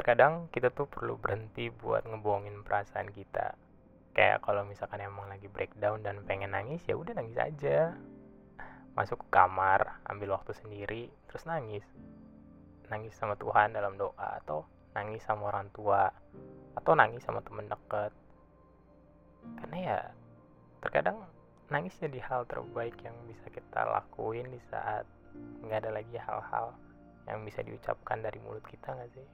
terkadang kita tuh perlu berhenti buat ngebohongin perasaan kita. Kayak kalau misalkan emang lagi breakdown dan pengen nangis ya udah nangis aja. Masuk ke kamar ambil waktu sendiri terus nangis. Nangis sama Tuhan dalam doa atau nangis sama orang tua atau nangis sama temen deket. Karena ya terkadang nangis jadi hal terbaik yang bisa kita lakuin di saat nggak ada lagi hal-hal yang bisa diucapkan dari mulut kita nggak sih?